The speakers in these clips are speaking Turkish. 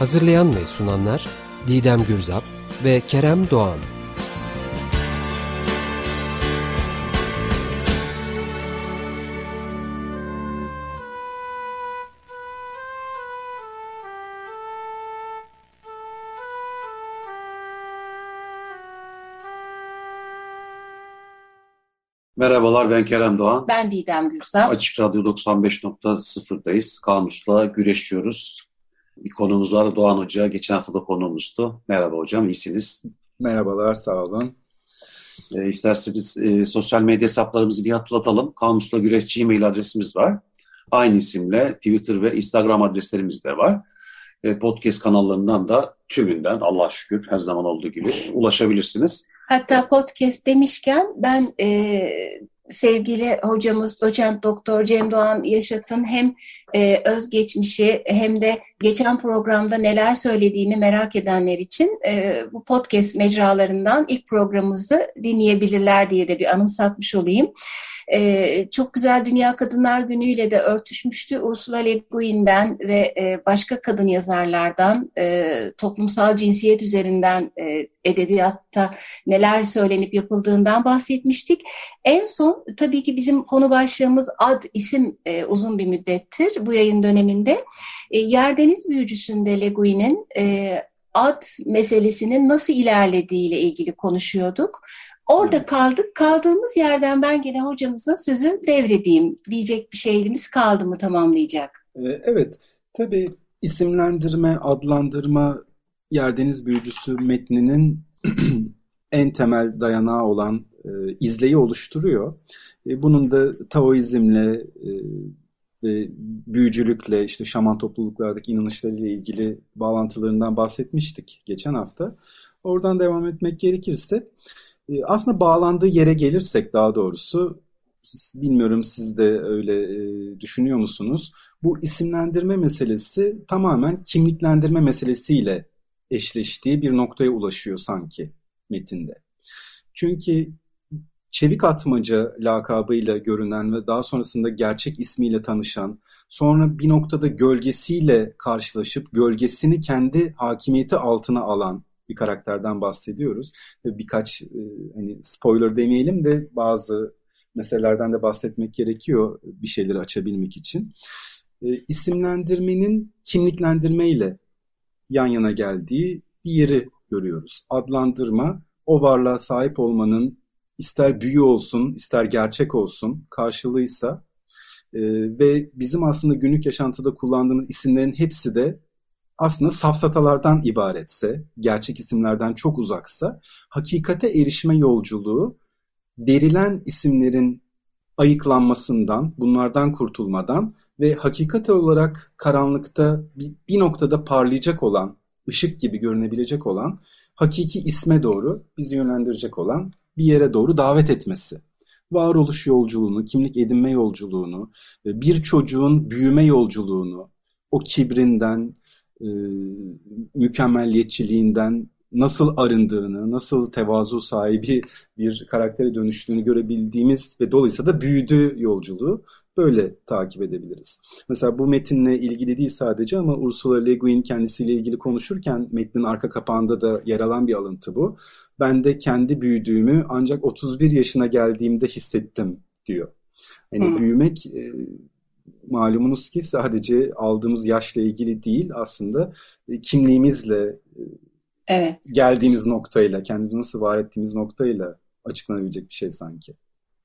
Hazırlayan ve sunanlar Didem Gürzap ve Kerem Doğan. Merhabalar ben Kerem Doğan. Ben Didem Gürsel. Açık Radyo 95.0'dayız. Kamus'la güreşiyoruz. Bir konumuz var Doğan Hoca. Geçen hafta da konuğumuzdu. Merhaba hocam, iyisiniz. Merhabalar, sağ olun. E, isterseniz e, sosyal medya hesaplarımızı bir hatırlatalım. Kamusla Güreş Gmail adresimiz var. Aynı isimle Twitter ve Instagram adreslerimiz de var. E, podcast kanallarından da tümünden Allah şükür her zaman olduğu gibi ulaşabilirsiniz. Hatta podcast demişken ben e, sevgili hocamız doçent doktor Cem Doğan Yaşat'ın hem e, özgeçmişi hem de geçen programda neler söylediğini merak edenler için e, bu podcast mecralarından ilk programımızı dinleyebilirler diye de bir anımsatmış olayım. E, çok güzel Dünya Kadınlar Günü ile de örtüşmüştü. Ursula Le Guin'den ve e, başka kadın yazarlardan e, toplumsal cinsiyet üzerinden e, edebiyatta neler söylenip yapıldığından bahsetmiştik. En son tabii ki bizim konu başlığımız ad isim e, uzun bir müddettir bu yayın döneminde. E, Yerdeniz Büyücüsü'nde Le Guin'in e, ad meselesinin nasıl ilerlediğiyle ilgili konuşuyorduk. Orada kaldık. Kaldığımız yerden ben gene hocamıza sözü devredeyim. Diyecek bir şeyimiz kaldı mı tamamlayacak? Ee, evet. Tabii isimlendirme, adlandırma Yerdeniz Büyücüsü metninin en temel dayanağı olan e, izleyi oluşturuyor. E, bunun da Taoizmle e, ve büyücülükle işte şaman topluluklardaki inanışlarıyla ilgili bağlantılarından bahsetmiştik geçen hafta. Oradan devam etmek gerekirse ee, aslında bağlandığı yere gelirsek daha doğrusu bilmiyorum siz de öyle e, düşünüyor musunuz? Bu isimlendirme meselesi tamamen kimliklendirme meselesiyle eşleştiği bir noktaya ulaşıyor sanki metinde. Çünkü Çevik Atmaca lakabıyla görünen ve daha sonrasında gerçek ismiyle tanışan, sonra bir noktada gölgesiyle karşılaşıp gölgesini kendi hakimiyeti altına alan bir karakterden bahsediyoruz. Birkaç e, hani spoiler demeyelim de bazı meselelerden de bahsetmek gerekiyor bir şeyleri açabilmek için. E, isimlendirmenin kimliklendirmeyle yan yana geldiği bir yeri görüyoruz. Adlandırma o varlığa sahip olmanın ister büyü olsun, ister gerçek olsun karşılığıysa e, ve bizim aslında günlük yaşantıda kullandığımız isimlerin hepsi de aslında safsatalardan ibaretse, gerçek isimlerden çok uzaksa, hakikate erişme yolculuğu verilen isimlerin ayıklanmasından, bunlardan kurtulmadan ve hakikat olarak karanlıkta bir, noktada parlayacak olan, ışık gibi görünebilecek olan, hakiki isme doğru bizi yönlendirecek olan bir yere doğru davet etmesi. Varoluş yolculuğunu, kimlik edinme yolculuğunu, bir çocuğun büyüme yolculuğunu, o kibrinden, e, mükemmelliyetçiliğinden nasıl arındığını, nasıl tevazu sahibi bir karaktere dönüştüğünü görebildiğimiz ve dolayısıyla da büyüdüğü yolculuğu böyle takip edebiliriz. Mesela bu metinle ilgili değil sadece ama Ursula Le Guin kendisiyle ilgili konuşurken metnin arka kapağında da yer alan bir alıntı bu. Ben de kendi büyüdüğümü ancak 31 yaşına geldiğimde hissettim diyor. Yani hmm. büyümek e, malumunuz ki sadece aldığımız yaşla ilgili değil aslında e, kimliğimizle e, evet. geldiğimiz noktayla, kendimizi nasıl var ettiğimiz noktayla açıklanabilecek bir şey sanki.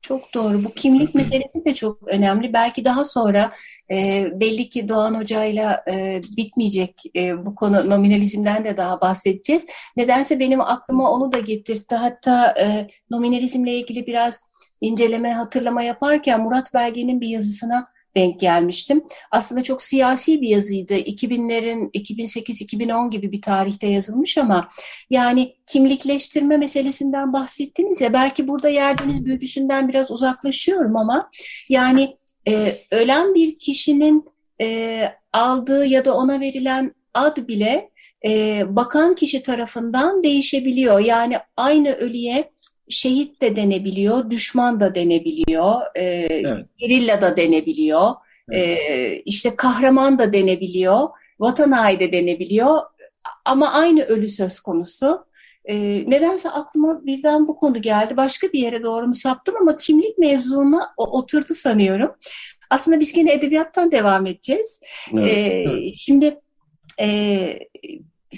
Çok doğru. Bu kimlik meselesi de çok önemli. Belki daha sonra e, belli ki Doğan Hoca'yla e, bitmeyecek e, bu konu nominalizmden de daha bahsedeceğiz. Nedense benim aklıma onu da getirdi. Hatta e, nominalizmle ilgili biraz inceleme, hatırlama yaparken Murat Belge'nin bir yazısına denk gelmiştim. Aslında çok siyasi bir yazıydı. 2000'lerin 2008-2010 gibi bir tarihte yazılmış ama yani kimlikleştirme meselesinden bahsettiniz ya belki burada yerdeniz büyücüsünden biraz uzaklaşıyorum ama yani e, ölen bir kişinin e, aldığı ya da ona verilen ad bile e, bakan kişi tarafından değişebiliyor. Yani aynı ölüye şehit de denebiliyor, düşman da denebiliyor, e, evet. gerilla da denebiliyor, evet. e, işte kahraman da denebiliyor, vatan haini de denebiliyor ama aynı ölü söz konusu. E, nedense aklıma birden bu konu geldi. Başka bir yere doğru mu saptım ama kimlik mevzuna oturdu sanıyorum. Aslında biz yine edebiyattan devam edeceğiz. Evet. E, evet. Şimdi e,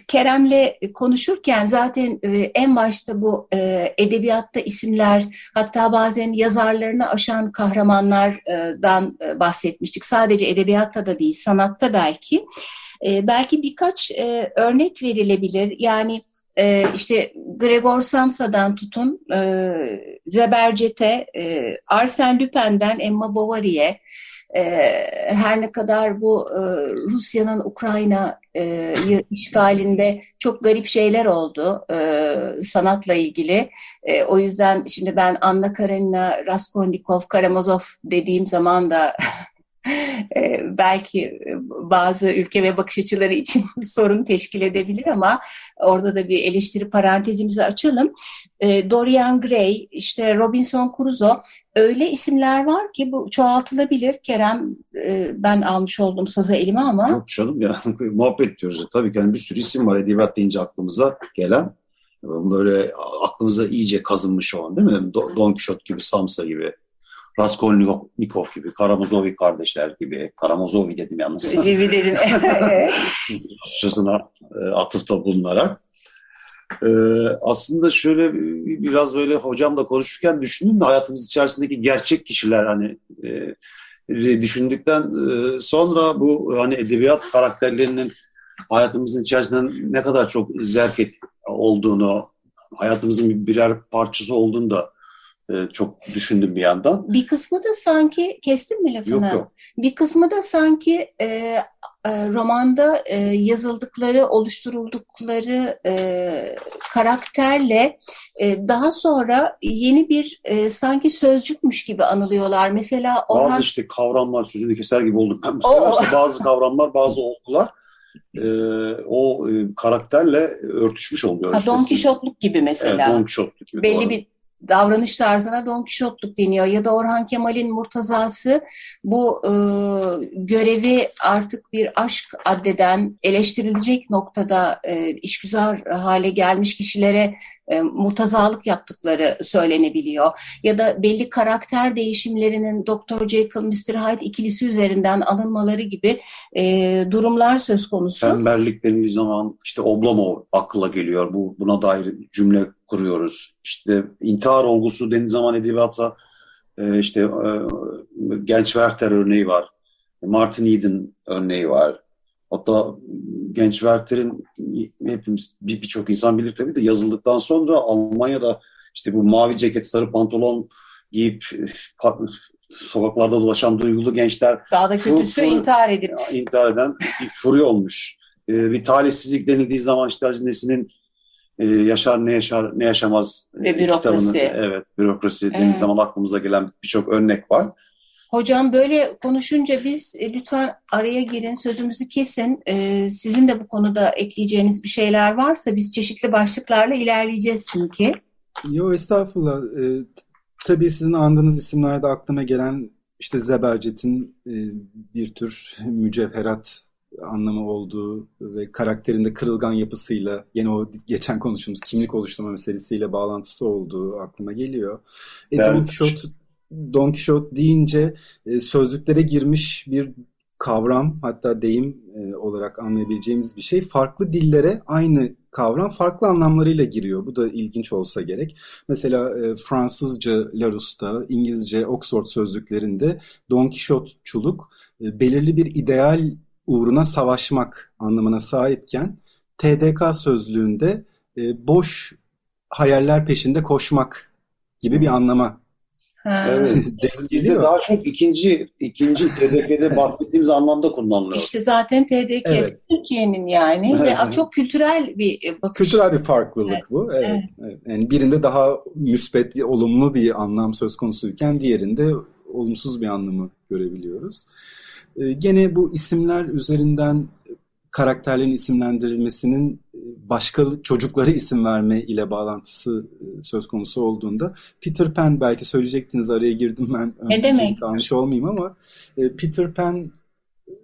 Kerem'le konuşurken zaten e, en başta bu e, edebiyatta isimler hatta bazen yazarlarını aşan kahramanlardan e, bahsetmiştik. Sadece edebiyatta da değil sanatta belki. belki birkaç örnek verilebilir. Yani işte Gregor Samsa'dan tutun Zebercet'e, Arsène Lupin'den Emma Bovary'e, e, her ne kadar bu e, Rusya'nın Ukrayna e, işgalinde çok garip şeyler oldu e, sanatla ilgili. O yüzden şimdi ben Anna Karenina Raskolnikov, Karamazov dediğim zaman da e, belki bazı ülke ve bakış açıları için sorun teşkil edebilir ama orada da bir eleştiri parantezimizi açalım. E, Dorian Gray, işte Robinson Crusoe öyle isimler var ki bu çoğaltılabilir. Kerem e, ben almış oldum sazı elime ama. Yok canım ya muhabbet diyoruz. Tabii ki yani bir sürü isim var edebiyat deyince aklımıza gelen. Böyle aklımıza iyice kazınmış olan değil mi? Don Quixote gibi, Samsa gibi, Raskolnikov gibi, Karamazovi kardeşler gibi, Karamazovi dedim yalnız. Gibi dedin. Rusçasına e, atıfta bulunarak. Ee, aslında şöyle biraz böyle hocamla konuşurken düşündüm de hayatımız içerisindeki gerçek kişiler hani e, düşündükten e, sonra bu hani edebiyat karakterlerinin hayatımızın içerisinde ne kadar çok zerk et, olduğunu, hayatımızın birer parçası olduğunu da e, çok düşündüm bir yandan. Bir kısmı da sanki, kestim mi lafını? Yok yok. Bir kısmı da sanki e, e, romanda e, yazıldıkları, oluşturuldukları e, karakterle e, daha sonra yeni bir e, sanki sözcükmüş gibi anılıyorlar. Mesela Orhan... Bazı işte kavramlar sözünü keser gibi oldum ben. Mesela işte bazı kavramlar, bazı olgular e, o e, karakterle örtüşmüş oluyor. Ha, işte Don Kişotluk gibi mesela. Evet, Don Kişotluk gibi. Belli doğru. bir davranış tarzına Don Kişotluk deniyor ya da Orhan Kemal'in Murtazası bu e, görevi artık bir aşk addeden eleştirilecek noktada e, işgüzar hale gelmiş kişilere e, murtazalık yaptıkları söylenebiliyor. Ya da belli karakter değişimlerinin Dr. Jekyll, Mr. Hyde ikilisi üzerinden anılmaları gibi e, durumlar söz konusu. Tembellik denildiği zaman işte Oblomov akla geliyor. Bu Buna dair cümle kuruyoruz. İşte intihar olgusu denildiği zaman edebiyata e, işte e, Genç Werther örneği var. Martin Eden örneği var. Hatta genç Werther'in hepimiz birçok bir insan bilir tabii de yazıldıktan sonra Almanya'da işte bu mavi ceket, sarı pantolon giyip sokaklarda dolaşan duygulu gençler daha da kötüsü fur, intihar edip intihar eden bir furi olmuş. Ee, bir talihsizlik denildiği zaman işte Aziz Nesin'in e, yaşar ne yaşar ne yaşamaz Ve e, bürokrasi. kitabını evet bürokrasi evet. denildiği zaman aklımıza gelen birçok örnek var. Hocam böyle konuşunca biz e, lütfen araya girin, sözümüzü kesin. E, sizin de bu konuda ekleyeceğiniz bir şeyler varsa biz çeşitli başlıklarla ilerleyeceğiz çünkü. Yo estağfurullah. E, tabii sizin andığınız isimlerde aklıma gelen işte Zebercet'in e, bir tür mücevherat anlamı olduğu ve karakterinde kırılgan yapısıyla yine o geçen konuştuğumuz kimlik oluşturma meselesiyle bağlantısı olduğu aklıma geliyor. E, Don Quixote Don Quixote deyince e, sözlüklere girmiş bir kavram hatta deyim e, olarak anlayabileceğimiz bir şey. Farklı dillere aynı kavram farklı anlamlarıyla giriyor. Bu da ilginç olsa gerek. Mesela e, Fransızca Larouste'da, İngilizce Oxford sözlüklerinde Don Quixote'çuluk e, belirli bir ideal uğruna savaşmak anlamına sahipken TDK sözlüğünde e, boş hayaller peşinde koşmak gibi bir anlama Evet. Bizde daha çok ikinci ikinci TDK'de bahsettiğimiz anlamda kullanılıyor. İşte zaten TDK evet. Türkiye'nin yani evet. ve çok kültürel bir bakış. Kültürel bir farklılık evet. bu. Evet. evet. evet. Yani birinde daha müspet, olumlu bir anlam söz konusuyken diğerinde olumsuz bir anlamı görebiliyoruz. Ee, gene bu isimler üzerinden karakterlerin isimlendirilmesinin e, başka çocuklara isim verme ile bağlantısı e, söz konusu olduğunda Peter Pan belki söyleyecektiniz araya girdim ben. Ne demek? Kalmış olmayayım ama e, Peter Pan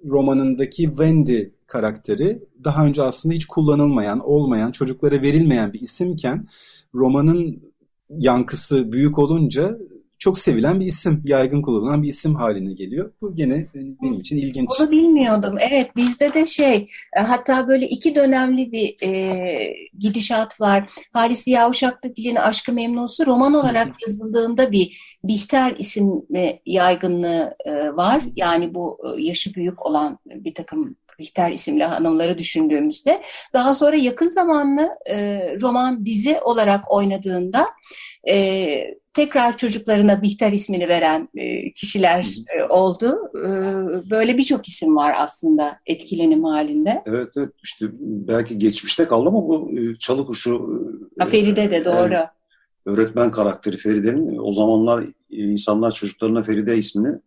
romanındaki Wendy karakteri daha önce aslında hiç kullanılmayan, olmayan, çocuklara verilmeyen bir isimken romanın yankısı büyük olunca çok sevilen bir isim, yaygın kullanılan bir isim haline geliyor. Bu gene benim için ilginç. Onu bilmiyordum. Evet bizde de şey e, hatta böyle iki dönemli bir e, gidişat var. Halis Yavşaklıgil'in Aşkı Memnusu roman olarak yazıldığında bir Bihter isimli yaygınlığı e, var. Yani bu e, yaşı büyük olan bir takım Bihter isimli hanımları düşündüğümüzde daha sonra yakın zamanlı e, roman dizi olarak oynadığında e, tekrar çocuklarına Bihter ismini veren e, kişiler e, oldu. E, böyle birçok isim var aslında etkilenim halinde. Evet evet işte belki geçmişte kaldı ama bu e, çalı kuşu. E, Feride de doğru. Öğretmen karakteri Feride'nin o zamanlar insanlar çocuklarına Feride ismini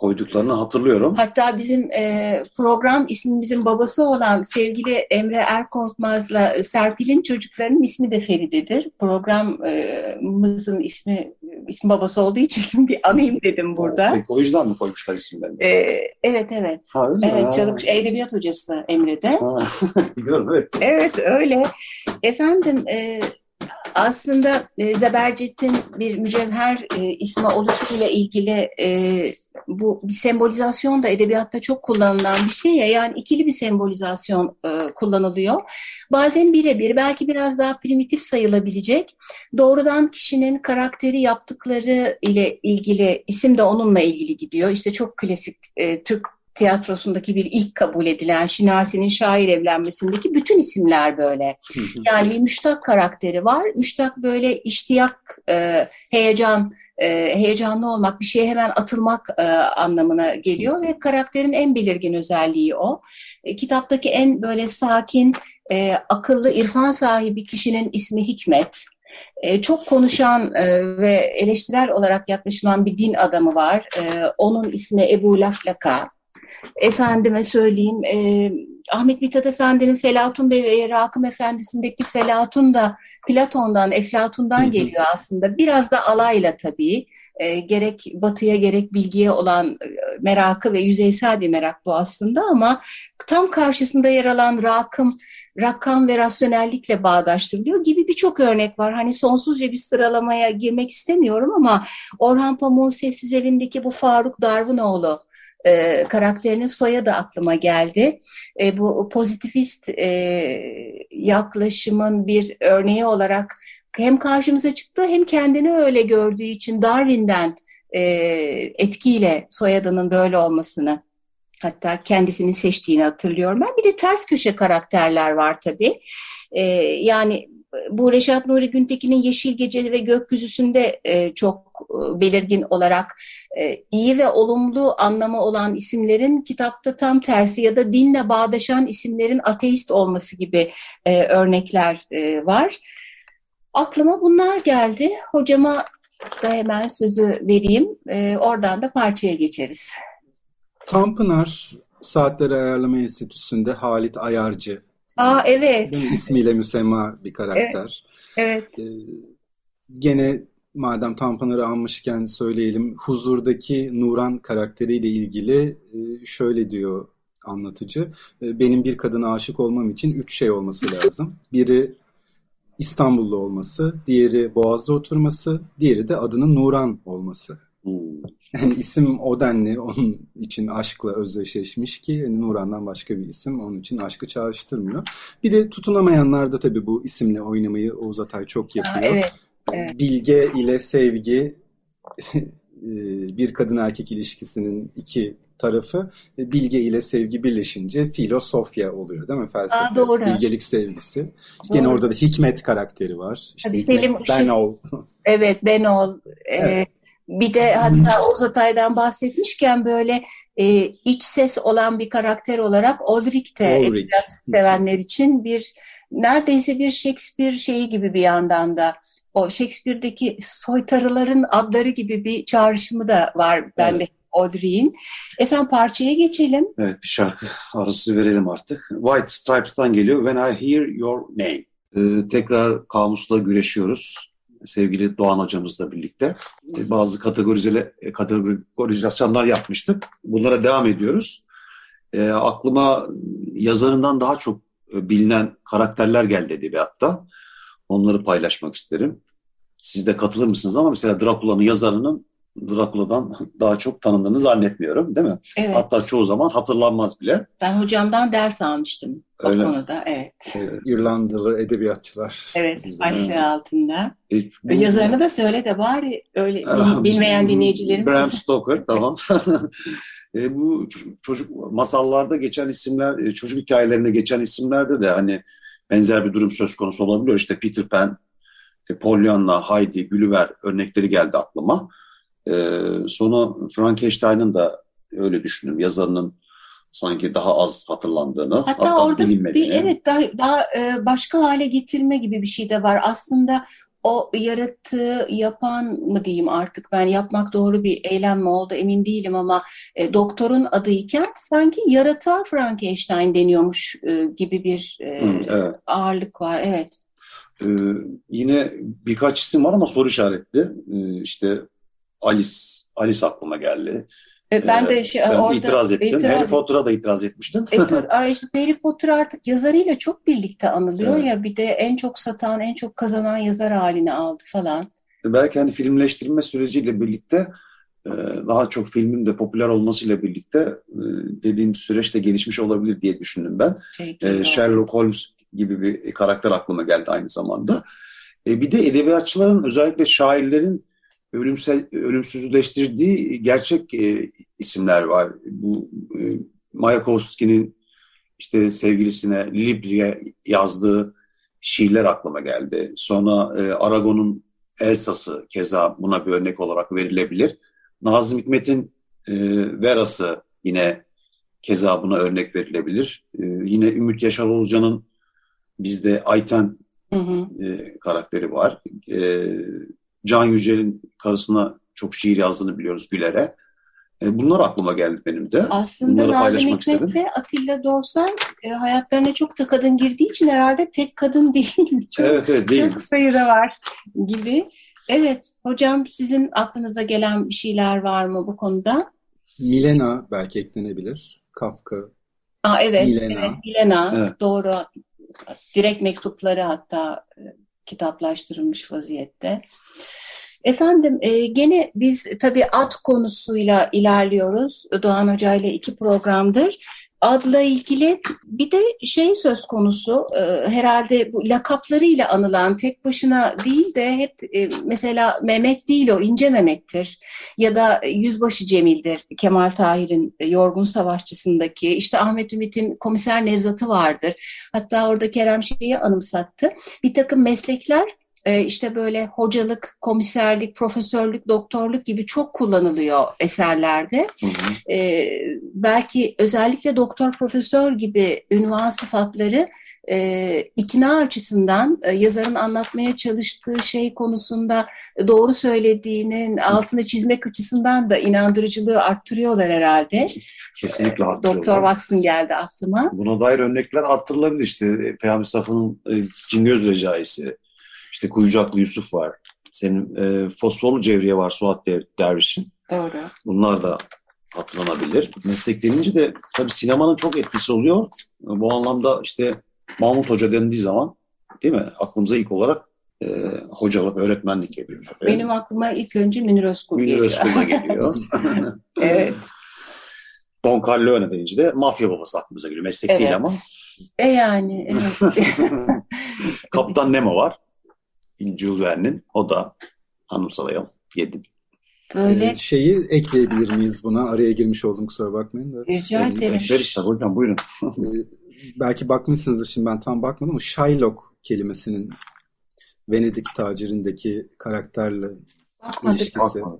koyduklarını hatırlıyorum. Hatta bizim e, program ismimizin babası olan sevgili Emre Erkorkmaz'la Serpil'in çocuklarının ismi de Feride'dir. Programımızın ismi ismi babası olduğu için bir anayım dedim burada. Peki o yüzden mi koymuşlar isimlerini? E, evet evet. Ha, evet Çalık Edebiyat Hocası Emre'de. Biliyorum evet. Evet öyle. Efendim e, aslında e, Zebercet'in bir mücevher e, ismi oluşuyla ilgili e, bu bir sembolizasyon da edebiyatta çok kullanılan bir şey ya yani ikili bir sembolizasyon e, kullanılıyor. Bazen birebir belki biraz daha primitif sayılabilecek doğrudan kişinin karakteri yaptıkları ile ilgili isim de onunla ilgili gidiyor. İşte çok klasik e, Türk tiyatrosundaki bir ilk kabul edilen Şinasi'nin şair evlenmesindeki bütün isimler böyle. Yani bir müştak karakteri var. Müştak böyle iştiyak, e, heyecan, e, heyecanlı olmak, bir şeye hemen atılmak e, anlamına geliyor ve karakterin en belirgin özelliği o. E, kitaptaki en böyle sakin, akıllı, irfan sahibi kişinin ismi Hikmet. Çok konuşan ve eleştirel olarak yaklaşılan bir din adamı var. Onun ismi Ebu Laflaka efendime söyleyeyim e, Ahmet Mithat Efendi'nin Felatun Bey ve Rakım Efendisi'ndeki Felatun da Platon'dan, Eflatun'dan geliyor aslında. Biraz da alayla tabii. E, gerek batıya gerek bilgiye olan e, merakı ve yüzeysel bir merak bu aslında ama tam karşısında yer alan Rakım rakam ve rasyonellikle bağdaştırılıyor gibi birçok örnek var. Hani sonsuzca bir sıralamaya girmek istemiyorum ama Orhan Pamuk'un Sessiz Evindeki bu Faruk Darwinoğlu e, karakterinin soyadı aklıma geldi. E, bu pozitivist e, yaklaşımın bir örneği olarak hem karşımıza çıktı hem kendini öyle gördüğü için Darwin'den e, etkiyle soyadının böyle olmasını hatta kendisini seçtiğini hatırlıyorum. Ben bir de ters köşe karakterler var tabii. E, yani bu Reşat Nuri Güntekin'in Yeşil Gece ve Gökyüzüsü'nde e, çok e, belirgin olarak e, iyi ve olumlu anlamı olan isimlerin kitapta tam tersi ya da dinle bağdaşan isimlerin ateist olması gibi e, örnekler e, var. Aklıma bunlar geldi. Hocama da hemen sözü vereyim. E, oradan da parçaya geçeriz. Tanpınar Saatleri Ayarlama Enstitüsü'nde Halit Ayarcı Aa evet. İsmiyle müsemma bir karakter. Evet. evet. Ee, gene madem Tanpınar'ı almışken söyleyelim. Huzurdaki Nuran karakteriyle ilgili e, şöyle diyor anlatıcı. E, benim bir kadına aşık olmam için üç şey olması lazım. Biri İstanbullu olması, diğeri Boğaz'da oturması, diğeri de adının Nuran olması. Hmm. Yani isim o denli onun için aşkla özdeşleşmiş ki yani Nuran'dan başka bir isim onun için aşkı çağrıştırmıyor. Bir de tutunamayanlar da tabii bu isimle oynamayı Oğuz Atay çok yapıyor. Aa, evet, evet. Bilge ile sevgi e, bir kadın erkek ilişkisinin iki tarafı e, bilge ile sevgi birleşince filosofya oluyor değil mi felsefe? Aa, doğru. Bilgelik sevgisi. Doğru. Yine orada da Hikmet karakteri var. İşte Tabii Selim ben ol. Evet ben ol. Ee, evet Bir de hatta Oğuz Atay'dan bahsetmişken böyle e, iç ses olan bir karakter olarak Ulrich de Ulrich. sevenler için bir neredeyse bir Shakespeare şeyi gibi bir yandan da o Shakespeare'deki soytarıların adları gibi bir çağrışımı da var bende Audrey'in. Efendim parçaya geçelim. Evet bir şarkı arası verelim artık. White Stripes'tan geliyor When I Hear Your Name. Ee, tekrar kamusla güreşiyoruz. Sevgili Doğan hocamızla birlikte. Bazı kategorizele, kategorizasyonlar yapmıştık. Bunlara devam ediyoruz. Ee, aklıma yazarından daha çok e, bilinen karakterler geldi edebiyatta. Onları paylaşmak isterim. Siz de katılır mısınız ama mesela Drakula'nın yazarının Drakula'dan daha çok tanındığını zannetmiyorum değil mi? Evet. Hatta çoğu zaman hatırlanmaz bile. Ben hocamdan ders almıştım Öyle o konuda. Evet. Evet, İrlandalı edebiyatçılar. Evet. Ayşe altında. E, bu- Yazarını da söyle de bari öyle bil- bilmeyen dinleyicilerimiz. Bram Stoker tamam. e, bu çocuk masallarda geçen isimler, e, çocuk hikayelerinde geçen isimlerde de hani benzer bir durum söz konusu olabiliyor. İşte Peter Pan, e, Pollyanna, Heidi, Gulliver örnekleri geldi aklıma. E, sonra Frankenstein'ın da öyle düşündüm. Yazarının sanki daha az hatırlandığını, Hatta, orada bir evet daha, daha e, başka hale getirme gibi bir şey de var. Aslında o yaratığı yapan mı diyeyim artık ben yapmak doğru bir eylem mi oldu emin değilim ama e, doktorun adıyken sanki yaratığa Frankenstein deniyormuş e, gibi bir e, Hı, evet. ağırlık var. Evet. Ee, yine birkaç isim var ama soru işaretli. Ee, işte Alice, Alice aklıma geldi. E, ben Ee, de şey, sen orada itiraz ettin. itiraz Harry Potter'a da itiraz etmiştin. E, işte Harry Potter artık yazarıyla çok birlikte anılıyor Evet. ya bir de en çok satan, en çok kazanan yazar halini aldı falan. Belki hani filmleştirilme süreciyle birlikte e, daha çok filmin de popüler olmasıyla birlikte e, dediğim süreç de gelişmiş olabilir diye düşündüm ben. E, Sherlock Holmes gibi bir karakter aklıma geldi aynı zamanda. E, bir de edebiyatçıların özellikle şairlerin ölümsel, ölümsüzleştirdiği gerçek e, isimler var. Bu e, Mayakovski'nin işte sevgilisine Libri'ye yazdığı şiirler aklıma geldi. Sonra e, Aragon'un Elsas'ı keza buna bir örnek olarak verilebilir. Nazım Hikmet'in e, Veras'ı yine keza buna örnek verilebilir. E, yine Ümit Yaşar Oğuzcan'ın bizde Ayten Hı hı. e, karakteri var. E, Can Yücel'in karısına çok şiir yazdığını biliyoruz Güler'e. E, bunlar aklıma geldi benim de. Aslında Bunları Nazım paylaşmak Hikmet istedim. ve Atilla Dorsay e, hayatlarına çok da kadın girdiği için herhalde tek kadın değil. Çok, evet evet değil. çok sayıda var gibi. Evet, hocam sizin aklınıza gelen bir şeyler var mı bu konuda? Milena belki eklenebilir. Kafka. Aa, evet, Milena. evet, Milena, Evet. doğru. Direkt mektupları hatta e, kitaplaştırılmış vaziyette. Efendim e, gene biz tabii ad konusuyla ilerliyoruz. Doğan Hoca ile iki programdır. Adla ilgili bir de şey söz konusu e, herhalde bu lakaplarıyla anılan tek başına değil de hep e, mesela Mehmet değil o ince Mehmet'tir ya da Yüzbaşı Cemil'dir Kemal Tahir'in Yorgun Savaşçısındaki işte Ahmet Ümit'in Komiser Nevzat'ı vardır. Hatta orada Kerem şeyi anımsattı. Bir takım meslekler e, işte böyle hocalık, komiserlik, profesörlük, doktorluk gibi çok kullanılıyor eserlerde. Hı hı. E, belki özellikle doktor, profesör gibi ünvan sıfatları e, ikna açısından e, yazarın anlatmaya çalıştığı şey konusunda doğru söylediğinin altını çizmek açısından da inandırıcılığı arttırıyorlar herhalde. Kesinlikle haklı. Doktor Watson geldi aklıma. Buna dair örnekler arttırılabilir. İşte Peygamber Safa'nın e, Cingöz Recaisi, işte Kuyucaklı Yusuf var. Senin e, Fosforlu Cevriye var Suat Der- Derviş'in. Doğru. Bunlar da hatırlanabilir. Meslek denince de tabii sinemanın çok etkisi oluyor. Bu anlamda işte Mahmut Hoca dendiği zaman değil mi? Aklımıza ilk olarak e, hocalık, öğretmenlik geliyor. Benim aklıma ilk önce Münir Özkul Münir geliyor. Özkul'da geliyor. Evet. Don Corleone deyince de mafya babası aklımıza geliyor. Meslek Evet. değil ama. E yani evet. Kaptan Nemo var. Jules Verne'in. O da hanımsalayalım. Yedim. Böyle Ee, şeyi ekleyebilir miyiz buna? Araya girmiş oldum kusura bakmayın da. rica Yani ederim. Bekleriz tabii hocam buyurun. Ee, belki bakmışsınızdır şimdi ben tam bakmadım ama Shylock kelimesinin Venedik tacirindeki karakterle Bakmadık. ilişkisi. Bakma.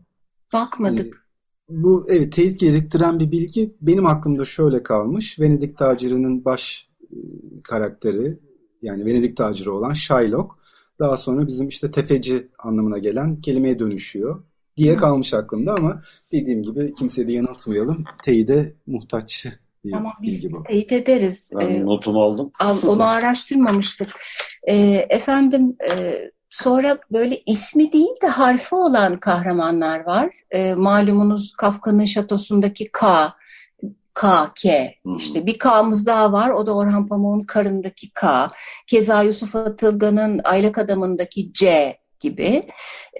Bakmadık. Bu evet teyit gerektiren bir bilgi benim aklımda şöyle kalmış. Venedik tacirinin baş e, karakteri yani Venedik taciri olan Shylock daha sonra bizim işte tefeci anlamına gelen kelimeye dönüşüyor diye kalmış aklımda ama dediğim gibi kimseyi de yanıltmayalım. Teyide muhtaç bir Ama biz bilgi bu. teyit ederiz. Ben Ee, notumu aldım. al- onu araştırmamıştık. Ee, efendim e, sonra böyle ismi değil de harfi olan kahramanlar var. Ee, malumunuz Kafka'nın şatosundaki K, K, K. İşte bir K'mız daha var. O da Orhan Pamuk'un karındaki K. Keza Yusuf Atılgan'ın Aylak Adamı'ndaki C gibi.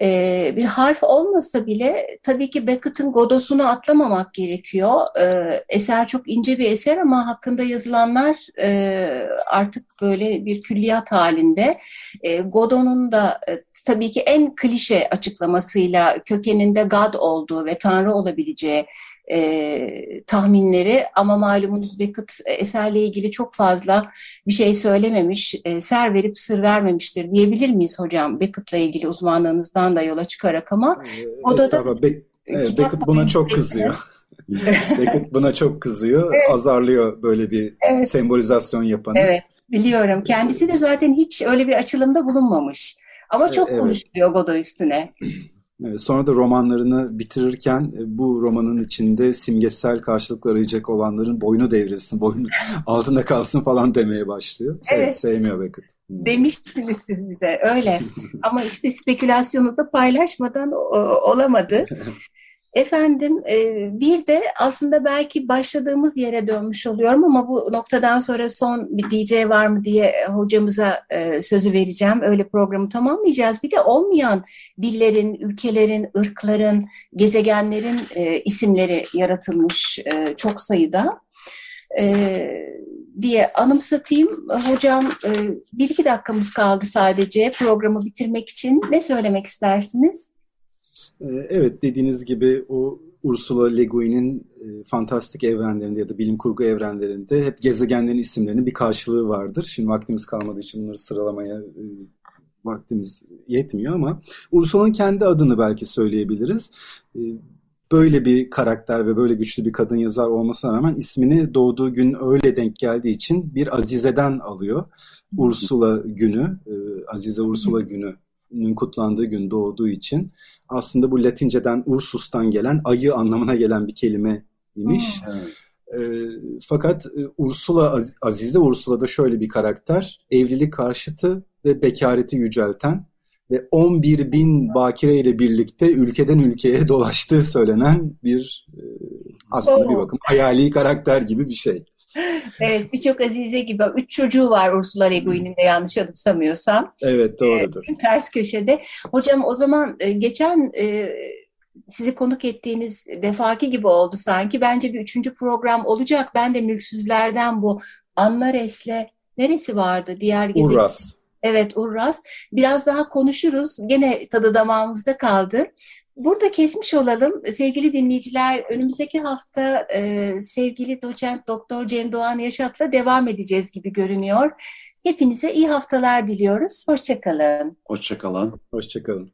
Ee, bir harf olmasa bile tabii ki Beckett'in Godos'unu atlamamak gerekiyor. Ee, eser çok ince bir eser ama hakkında yazılanlar e, artık böyle bir külliyat halinde. E, Godot'un da e, tabii ki en klişe açıklamasıyla kökeninde God olduğu ve Tanrı olabileceği e, tahminleri ama malumunuz Beckett e, eserle ilgili çok fazla bir şey söylememiş, e, ser verip sır vermemiştir diyebilir miyiz hocam Beckett'la ilgili uzmanlığınızdan da yola çıkarak ama O da da- estağfurullah. Be- evet, Beckett buna çok kızıyor. Beckett buna çok kızıyor. Azarlıyor böyle bir Evet. sembolizasyon yapanı. Evet, biliyorum. Kendisi de zaten hiç öyle bir açılımda bulunmamış. Ama çok Evet. konuşuluyor Godot üstüne. Sonra da romanlarını bitirirken e, bu romanın içinde simgesel karşılık arayacak olanların boynu devrilsin, boynu altında kalsın falan demeye başlıyor. Evet, sevmiyor Beckett. Hmm. Demiştiniz siz bize öyle. Ama işte spekülasyonu da paylaşmadan o- olamadı. Efendim e, bir de aslında belki başladığımız yere dönmüş oluyorum ama bu noktadan sonra son bir DJ var mı diye hocamıza e, sözü vereceğim. Öyle programı tamamlayacağız. Bir de olmayan dillerin, ülkelerin, ırkların, gezegenlerin e, isimleri yaratılmış e, çok sayıda. E, diye anımsatayım. Hocam e, bir iki dakikamız kaldı sadece programı bitirmek için. Ne söylemek istersiniz? Ee, Evet dediğiniz gibi o Ursula Le Guin'in e, fantastik evrenlerinde ya da bilim kurgu evrenlerinde hep gezegenlerin isimlerinin bir karşılığı vardır. Şimdi vaktimiz kalmadığı için bunları sıralamaya e, vaktimiz yetmiyor ama Ursula'nın kendi adını belki söyleyebiliriz. E, Böyle bir karakter ve böyle güçlü bir kadın yazar olmasına rağmen ismini doğduğu gün öyle denk geldiği için bir Azize'den alıyor. Ursula günü, Azize Ursula günü'nün kutlandığı gün doğduğu için aslında bu Latinceden Ursus'tan gelen ayı anlamına gelen bir kelimeymiş. Evet. E, fakat e, Ursula Az- Azize Ursula da şöyle bir karakter. Evlilik karşıtı ve bekareti yücelten ve 11 bin bakire ile birlikte ülkeden ülkeye dolaştığı söylenen bir e, aslında bir bakım hayali karakter gibi bir şey. Evet, birçok Azize gibi. Üç çocuğu var Ursula Le Guin'in de yanlış anımsamıyorsam. Evet doğrudur. Ters köşede. Hocam o zaman e, geçen e, sizi konuk ettiğimiz defaki gibi oldu sanki. Bence bir üçüncü program olacak. Ben de mülksüzlerden bu Annares'le neresi vardı? Diğer gezegen. Urras. Evet Urras. Biraz daha konuşuruz. Gene tadı damağımızda kaldı. Burada kesmiş olalım. Sevgili dinleyiciler, önümüzdeki hafta e, sevgili doçent doktor Cem Doğan Yaşat'la devam edeceğiz gibi görünüyor. Hepinize iyi haftalar diliyoruz. Hoşçakalın. Hoşçakalın. Hoşçakalın.